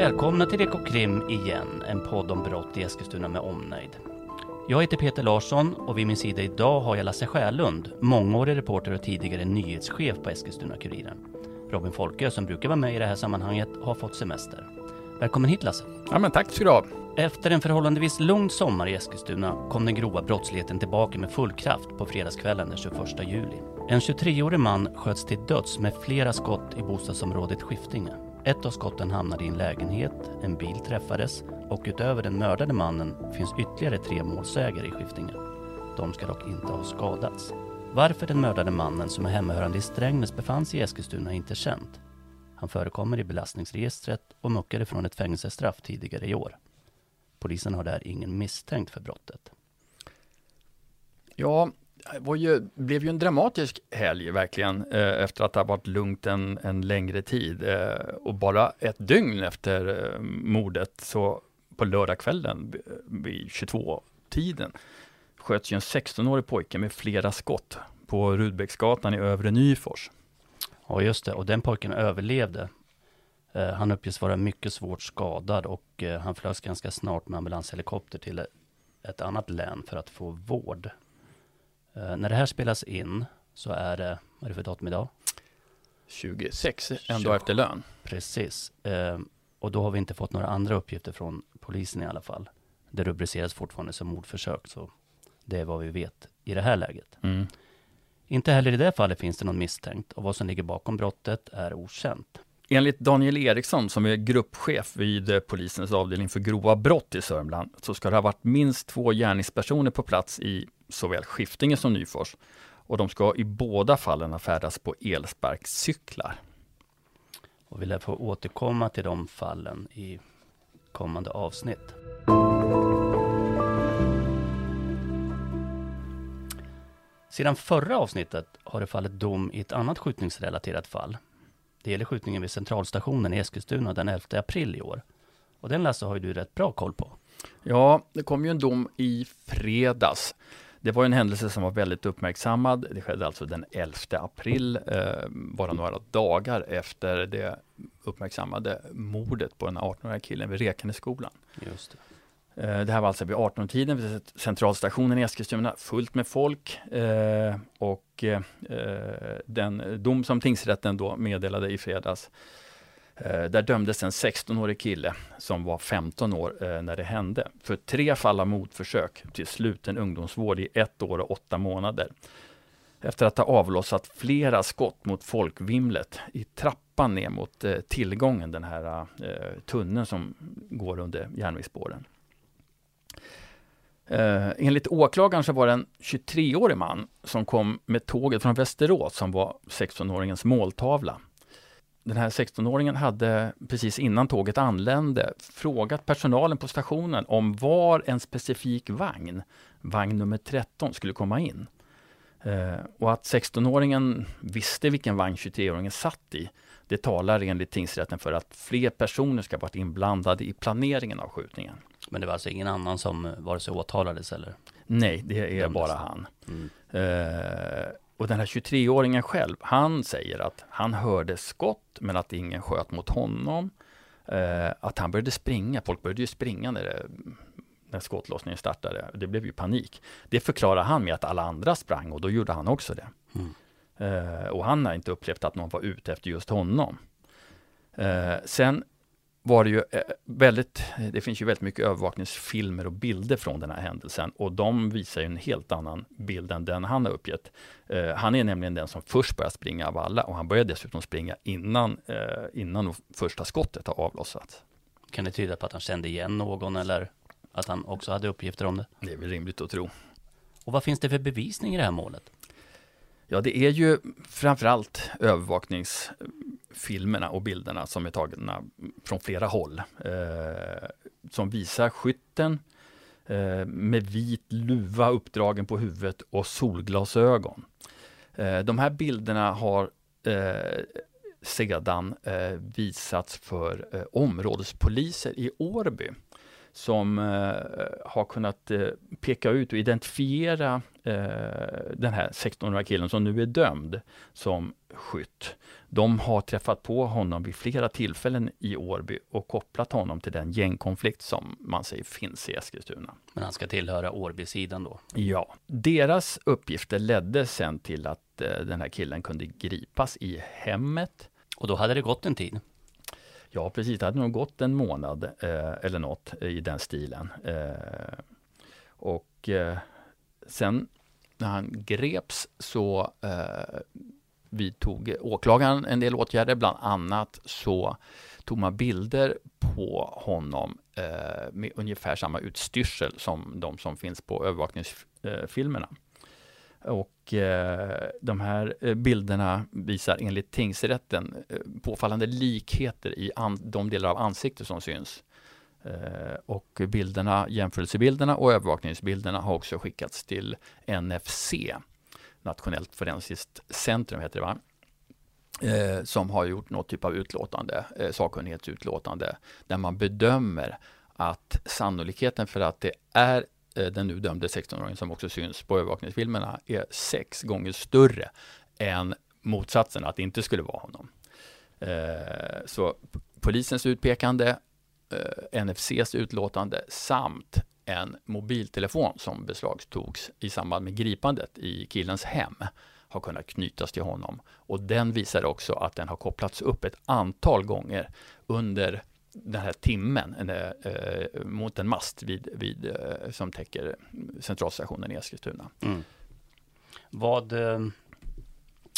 Välkomna till Ekokrim igen, en podd om brott i Eskilstuna med omnejd. Jag heter Peter Larsson och vid min sida idag har jag Lasse Skärlund, mångårig reporter och tidigare nyhetschef på Eskilstuna-Kuriren. Robin Folke, som brukar vara med i det här sammanhanget, har fått semester. Välkommen hit Lasse. Ja, men tack ska du ha. Efter en förhållandevis lugn sommar i Eskilstuna kom den grova brottsligheten tillbaka med full kraft på fredagskvällen den 21 juli. En 23-årig man sköts till döds med flera skott i bostadsområdet Skiftinge. Ett av skotten hamnade i en lägenhet, en bil träffades och utöver den mördade mannen finns ytterligare tre målsägare i Skiftinge. De ska dock inte ha skadats. Varför den mördade mannen som är hemmahörande i Strängnäs befann sig i Eskilstuna är inte känt. Han förekommer i belastningsregistret och muckade från ett fängelsestraff tidigare i år. Polisen har där ingen misstänkt för brottet. Ja, det ju, blev ju en dramatisk helg verkligen eh, efter att det har varit lugnt en, en längre tid. Eh, och bara ett dygn efter eh, mordet, så på lördagskvällen eh, vid 22-tiden, sköts ju en 16-årig pojke med flera skott på Rudbecksgatan i Övre Nyfors. Ja, just det. Och den pojken överlevde. Eh, han uppges vara mycket svårt skadad och eh, han flögs ganska snart med ambulanshelikopter till ett annat län för att få vård. Eh, när det här spelas in så är det, vad är det för datum idag? 26, en dag efter lön. Precis. Och då har vi inte fått några andra uppgifter från polisen i alla fall. Det rubriceras fortfarande som mordförsök, så det är vad vi vet i det här läget. Mm. Inte heller i det fallet finns det någon misstänkt och vad som ligger bakom brottet är okänt. Enligt Daniel Eriksson, som är gruppchef vid eh, polisens avdelning för grova brott i Sörmland, så ska det ha varit minst två gärningspersoner på plats i såväl Skiftinge som Nyfors. Och de ska i båda fallen ha färdats på elsparkcyklar. Och vi lär få återkomma till de fallen i kommande avsnitt. Sedan förra avsnittet har det fallit dom i ett annat skjutningsrelaterat fall. Det gäller skjutningen vid Centralstationen i Eskilstuna den 11 april i år. Och den Lasse har ju du rätt bra koll på. Ja, det kom ju en dom i fredags. Det var en händelse som var väldigt uppmärksammad. Det skedde alltså den 11 april, eh, bara några dagar efter det uppmärksammade mordet på den 18-åriga killen vid Rekanässkolan. Just det. Eh, det här var alltså vid 18-tiden vid centralstationen i Eskilstuna, fullt med folk. Eh, och eh, den dom som tingsrätten då meddelade i fredags, Eh, där dömdes en 16-årig kille som var 15 år eh, när det hände för tre fall av mordförsök till sluten ungdomsvård i ett år och åtta månader. Efter att ha avlossat flera skott mot folkvimlet i trappan ner mot eh, tillgången, den här tunneln som går under järnvägsspåren. Eh, enligt åklagaren så var det en 23-årig man som kom med tåget från Västerås som var 16-åringens måltavla. Den här 16-åringen hade precis innan tåget anlände frågat personalen på stationen om var en specifik vagn, vagn nummer 13, skulle komma in. Eh, och att 16-åringen visste vilken vagn 23-åringen satt i, det talar enligt tingsrätten för att fler personer ska varit inblandade i planeringen av skjutningen. Men det var alltså ingen annan som vare sig åtalades eller? Nej, det är bara han. Mm. Uh, och den här 23-åringen själv, han säger att han hörde skott men att ingen sköt mot honom. Uh, att han började springa, folk började ju springa när, det, när skottlossningen startade. Det blev ju panik. Det förklarar han med att alla andra sprang och då gjorde han också det. Mm. Uh, och han har inte upplevt att någon var ute efter just honom. sen var det ju eh, väldigt, det finns ju väldigt mycket övervakningsfilmer och bilder från den här händelsen och de visar ju en helt annan bild än den han har uppgett. Uh, han är nämligen den som först börjar springa av alla och han börjar dessutom springa innan, uh, innan första skottet har avlossats. Kan det tyda på att han kände igen någon eller att han också hade uppgifter om det? Det är väl rimligt att tro. Och vad finns det för bevisning i det här målet? Ja, det är ju framförallt övervaknings filmerna och bilderna som är tagna från flera håll. Eh, som visar skytten eh, med vit luva uppdragen på huvudet och solglasögon. Eh, de här bilderna har eh, sedan eh, visats för eh, områdespoliser i Årby som eh, har kunnat eh, peka ut och identifiera den här 16-åriga killen som nu är dömd som skytt. De har träffat på honom vid flera tillfällen i Årby och kopplat honom till den gängkonflikt som man säger finns i Eskilstuna. Men han ska tillhöra Årby-sidan då? Ja. Deras uppgifter ledde sen till att eh, den här killen kunde gripas i hemmet. Och då hade det gått en tid? Ja, precis. Det hade nog gått en månad eh, eller något i den stilen. Eh, och eh, sen när han greps så eh, vidtog åklagaren en del åtgärder. Bland annat så tog man bilder på honom eh, med ungefär samma utstyrsel som de som finns på övervakningsfilmerna. Och eh, de här eh, bilderna visar enligt tingsrätten eh, påfallande likheter i de delar av ansiktet som syns. Eh, och bilderna, jämförelsebilderna och övervakningsbilderna har också skickats till NFC, Nationellt forensiskt centrum heter det va? Eh, som har gjort något typ av utlåtande, eh, sakkunnighetsutlåtande, där man bedömer att sannolikheten för att det är eh, den nu dömde 16-åringen som också syns på övervakningsfilmerna är sex gånger större än motsatsen, att det inte skulle vara honom. Eh, så polisens utpekande, eh, NFCs utlåtande samt en mobiltelefon som beslagtogs i samband med gripandet i killens hem har kunnat knytas till honom. Och den visar också att den har kopplats upp ett antal gånger under den här timmen eh, eh mot en mast vid, vid, eh, som täcker centralstationen i Eskilstuna. Mm. Vad, eh,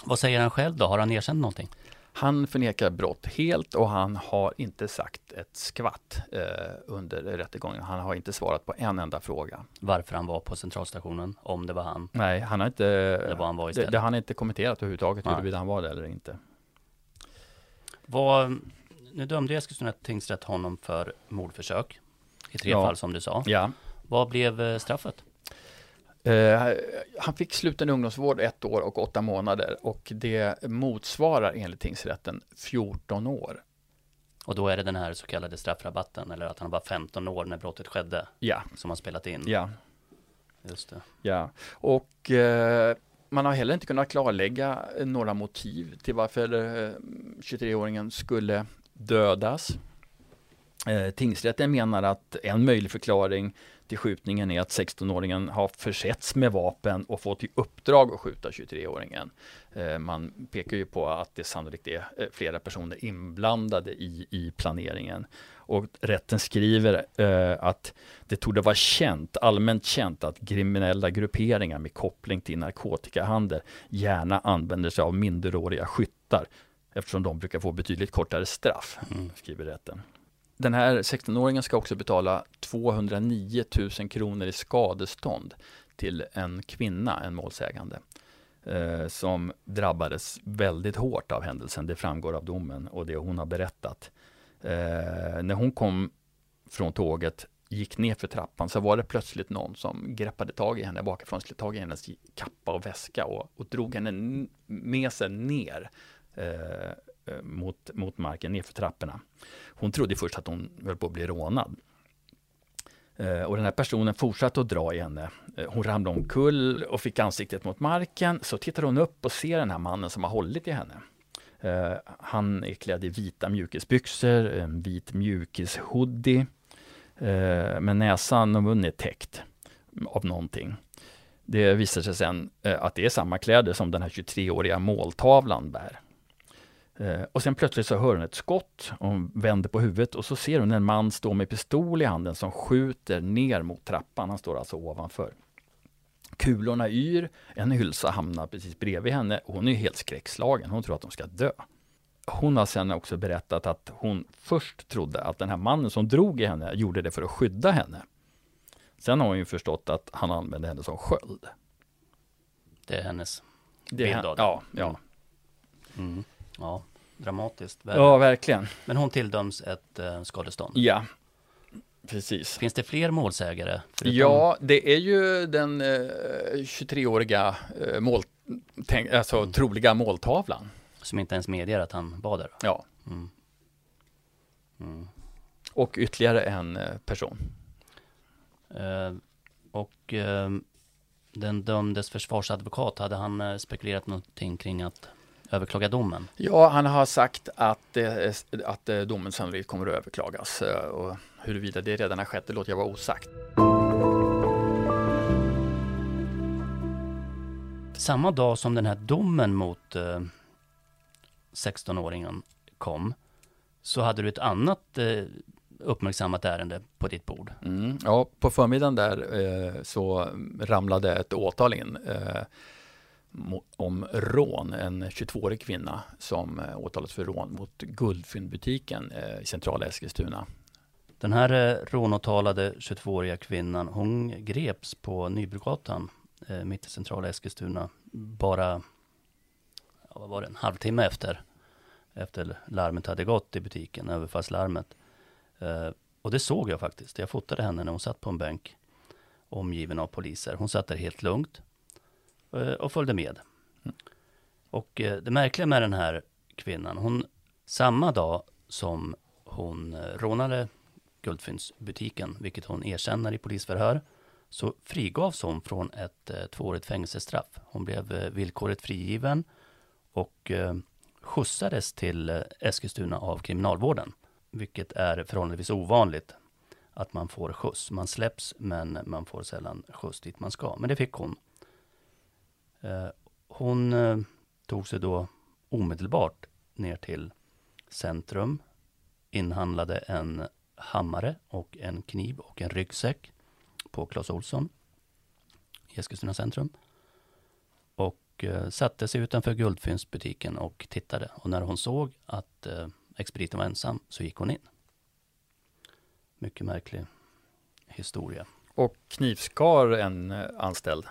vad säger han själv då? Har han erkänt någonting? Han förnekar brott helt och han har inte sagt ett skvatt eh, under rättegången. Han har inte svarat på en enda fråga. Varför han var på centralstationen, om det var han? Nej, han har inte, eller var han var det, det har han inte kommenterat överhuvudtaget huruvida han var det eller inte. Vad, nu dömde Eskilstuna tingsrätt honom för mordförsök i tre ja. fall som du sa. Ja. Vad blev eh, straffet? Eh, han fick sluten ungdomsvård ett år och åtta månader och det motsvarar enligt tingsrätten 14 år. Och då är det den här så kallade straffrabatten eller att han var 15 år när brottet skedde? Ja. Som har spelat in? Ja. Just det. Ja, och eh, man har heller inte kunnat klarlägga några motiv till varför eh, 23-åringen skulle dödas. Eh, tingsrätten menar att en möjlig förklaring till skjutningen är att 16-åringen har försetts med vapen och fått i uppdrag att skjuta 23-åringen. Eh, man pekar ju på att det sannolikt är eh, flera personer inblandade i, i planeringen. Och rätten skriver eh, att det torde vara känt, allmänt känt att kriminella grupperingar med koppling till narkotikahandel gärna använder sig av minderåriga skyttar eftersom de brukar få betydligt kortare straff, mm. skriver rätten. Den här 16-åringen ska också betala 209 000 kronor i skadestånd till en kvinna, en målsägande, eh, som drabbades väldigt hårt av händelsen. Det framgår av domen och det hon har berättat. Eh, när hon kom från tåget, gick ner för trappan, så var det plötsligt någon som greppade tag i henne bakifrån, skulle tag i hennes kappa och väska och, och drog henne med sig ner. Eh, Eh, mot, mot marken nerför trapporna. Hon trodde först att hon höll på att bli rånad. Eh, och den här personen fortsatte att dra i henne. Eh, hon ramlade omkull och fick ansiktet mot marken. Så tittar hon upp och ser den här mannen som har hållit i henne. Eh, han är klädd i vita mjukisbyxor, en vit mjukishoodie. Men näsan och munnen är täckt av någonting. Det visar sig sen att det är samma kläder som den här 23-åriga måltavlan bär. Eh, och sen plötsligt så hör hon ett skott, och hon vänder på huvudet och så ser hon en man stå med pistol i handen som skjuter ner mot trappan. Han står alltså ovanför. Kulorna yr, en hylsa hamnar precis bredvid henne och hon är helt skräckslagen. Hon tror att de ska dö. Hon har sen också berättat att hon först trodde att den här mannen som drog i henne gjorde det för att skydda henne. Sen har hon ju förstått att han använde henne som sköld. Det är hennes bild av det. Ja, ja. Mm. Ja, dramatiskt. Ja, verkligen. Men hon tilldöms ett eh, skadestånd. Ja, precis. Finns det fler målsägare? Förutom... Ja, det är ju den eh, 23-åriga eh, mål, tänk, alltså, mm. troliga måltavlan. Som inte ens medger att han var där? Ja. Mm. Mm. Och ytterligare en eh, person. Eh, och eh, den dömdes försvarsadvokat, hade han eh, spekulerat någonting kring att överklaga domen? Ja, han har sagt att, eh, att eh, domen sannolikt kommer att överklagas. Eh, och huruvida det redan har skett, det låter jag vara osagt. Samma dag som den här domen mot eh, 16-åringen kom, så hade du ett annat uppmärksammat ärende på ditt bord. Mm, ja, på förmiddagen där eh, så ramlade ett åtal in eh, om rån. En 22-årig kvinna som eh, åtalas åtalats för rån mot Guldfyndbutiken eh, i centrala Eskilstuna. Den här eh, rånåtalade 22-åriga kvinnan, hon greps på Nybrogatan mitt i centrala Eskilstuna bara vad var det, en halvtimme efter efter larmet hade gått i butiken, överfallslarmet. Och det såg jag faktiskt. Jag fotade henne när hon satt på en bänk omgiven av poliser. Hon satt där helt lugnt Eh, och följde med. Mm. Och eh, det märkliga med den här kvinnan, hon samma dag som hon eh, rånade guldfyndsbutiken, vilket hon erkänner i polisförhör, så frigavs hon från ett eh, tvåårigt fängelsestraff. Hon blev eh, villkorligt frigiven och eh, skjutsades till eh, Eskilstuna av kriminalvården, vilket är förhållandevis ovanligt att man får skjuts. Man släpps, men man får sällan skjuts dit man ska. Men det fick hon. Eh, hon eh, tog sig då omedelbart ner till centrum, inhandlade en hammare och en kniv och en ryggsäck på Clas Olsson i Eskilstuna centrum. Och eh, satte sig utanför guldfyndsbutiken och tittade. Och när hon såg att eh, expediten var ensam så gick hon in. Mycket märklig historia. Och knivskar en eh, anställd,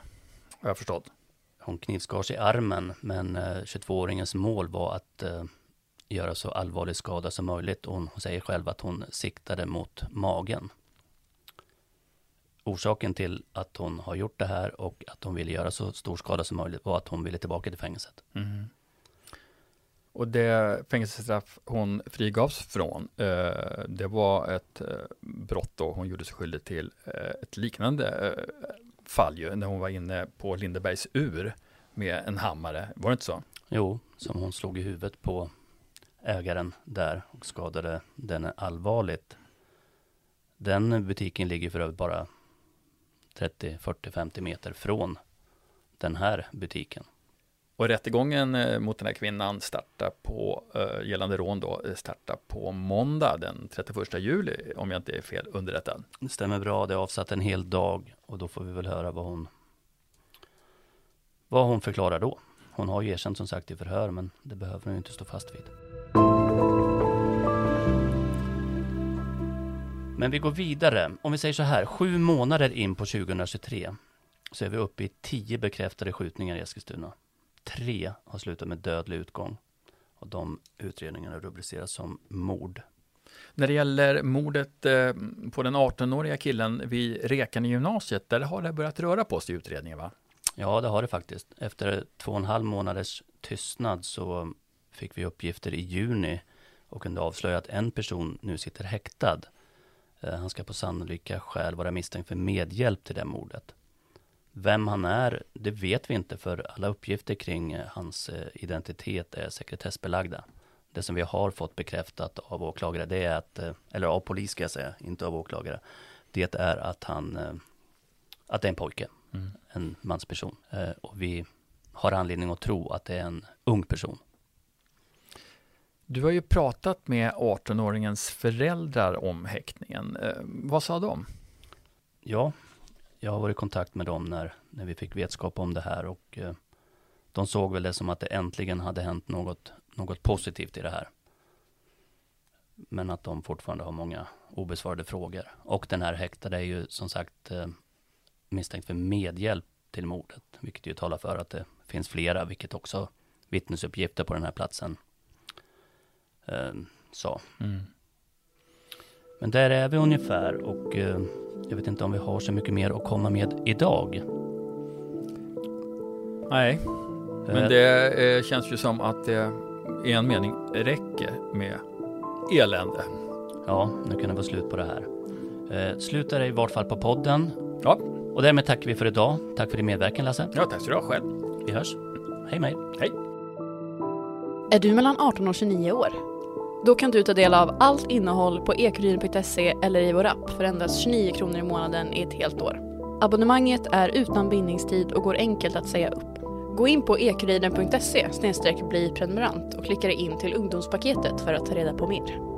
har jag förstått. Hon knivskars i armen, men eh, 22-åringens mål var att eh, göra så allvarlig skada som möjligt. Hon säger själv att hon siktade mot magen orsaken till att hon har gjort det här och att hon ville göra så stor skada som möjligt var att hon ville tillbaka till fängelset. Mm. Och det fängelsestraff hon frigavs från, eh, det var ett brott då hon gjorde sig skyldig till ett liknande fall ju, när hon var inne på Lindebergs ur med en hammare, var det inte så? Jo, som hon slog i huvudet på ägaren där och skadade den allvarligt. Den butiken ligger för övrigt bara 30, 40, 50 meter från den här butiken. Och rättegången eh, mot den här kvinnan startar på, eh, gällande rån då, eh, startar på måndag den 31 juli, om jag inte är fel underrättad. Det stämmer bra, det är avsatt en hel dag och då får vi väl höra vad hon, vad hon förklarar då. Hon har ju erkänt som sagt i förhör, men det behöver hon ju inte stå fast vid. Men vi går vidare. Om vi säger så här, sju månader in på 2023 så är vi uppe i tio bekräftade skjutningar i Eskilstuna. Tre har slutat med dödlig utgång. Och de utredningarna rubriceras som mord. När det gäller mordet eh, på den 18-åriga killen vid Rekan i gymnasiet, där har det börjat röra på sig i utredningen va? Ja, det har det faktiskt. Efter två och en halv månaders tystnad så fick vi uppgifter i juni och kunde avslöja att en person nu sitter häktad Eh, han ska på sannolika skäl vara misstänkt för medhjälp till det mordet. Vem han är, det vet vi inte för alla uppgifter kring eh, hans eh, identitet är sekretessbelagda. Det som vi har fått bekräftat av åklagare, det är att, eller av polis ska jag säga, inte av åklagare, det är att han, att det är en pojke, mm. en mansperson. Och vi har anledning att tro att det är en ung person. Du har ju pratat med 18-åringens föräldrar om häktningen. Eh, vad sa de? Ja, jag har varit i kontakt med dem när, när vi fick vetskap om det här och eh, de såg väl det som att det äntligen hade hänt något, något positivt i det här. Men att de fortfarande har många obesvarade frågor. Och den här häktade är ju som sagt eh, misstänkt för medhjälp till mordet, vilket ju talar för att det finns flera, vilket också vittnesuppgifter på den här platsen eh, sa. Mm. Men där är vi ungefär och eh, jag vet inte om vi har så mycket mer att komma med idag. Nej, men eh. det eh, känns ju som att det i en mening räcker med elände. Ja, nu kan det vara slut på det här. Eh, slutar i vart fall på podden. Ja. Och därmed tackar vi för idag. Tack för din medverkan Lasse. Ja, tack så du ha själv. Vi hörs. Hej med Hej. Är du mellan 18 och 29 år? Då kan du ta del av allt innehåll på ekuriden.se eller i vår app för endast 29 kronor i månaden i ett helt år. Abonnemanget är utan bindningstid och går enkelt att säga upp. Gå in på ekuriden.se bli prenumerant och klicka dig in till ungdomspaketet för att ta reda på mer.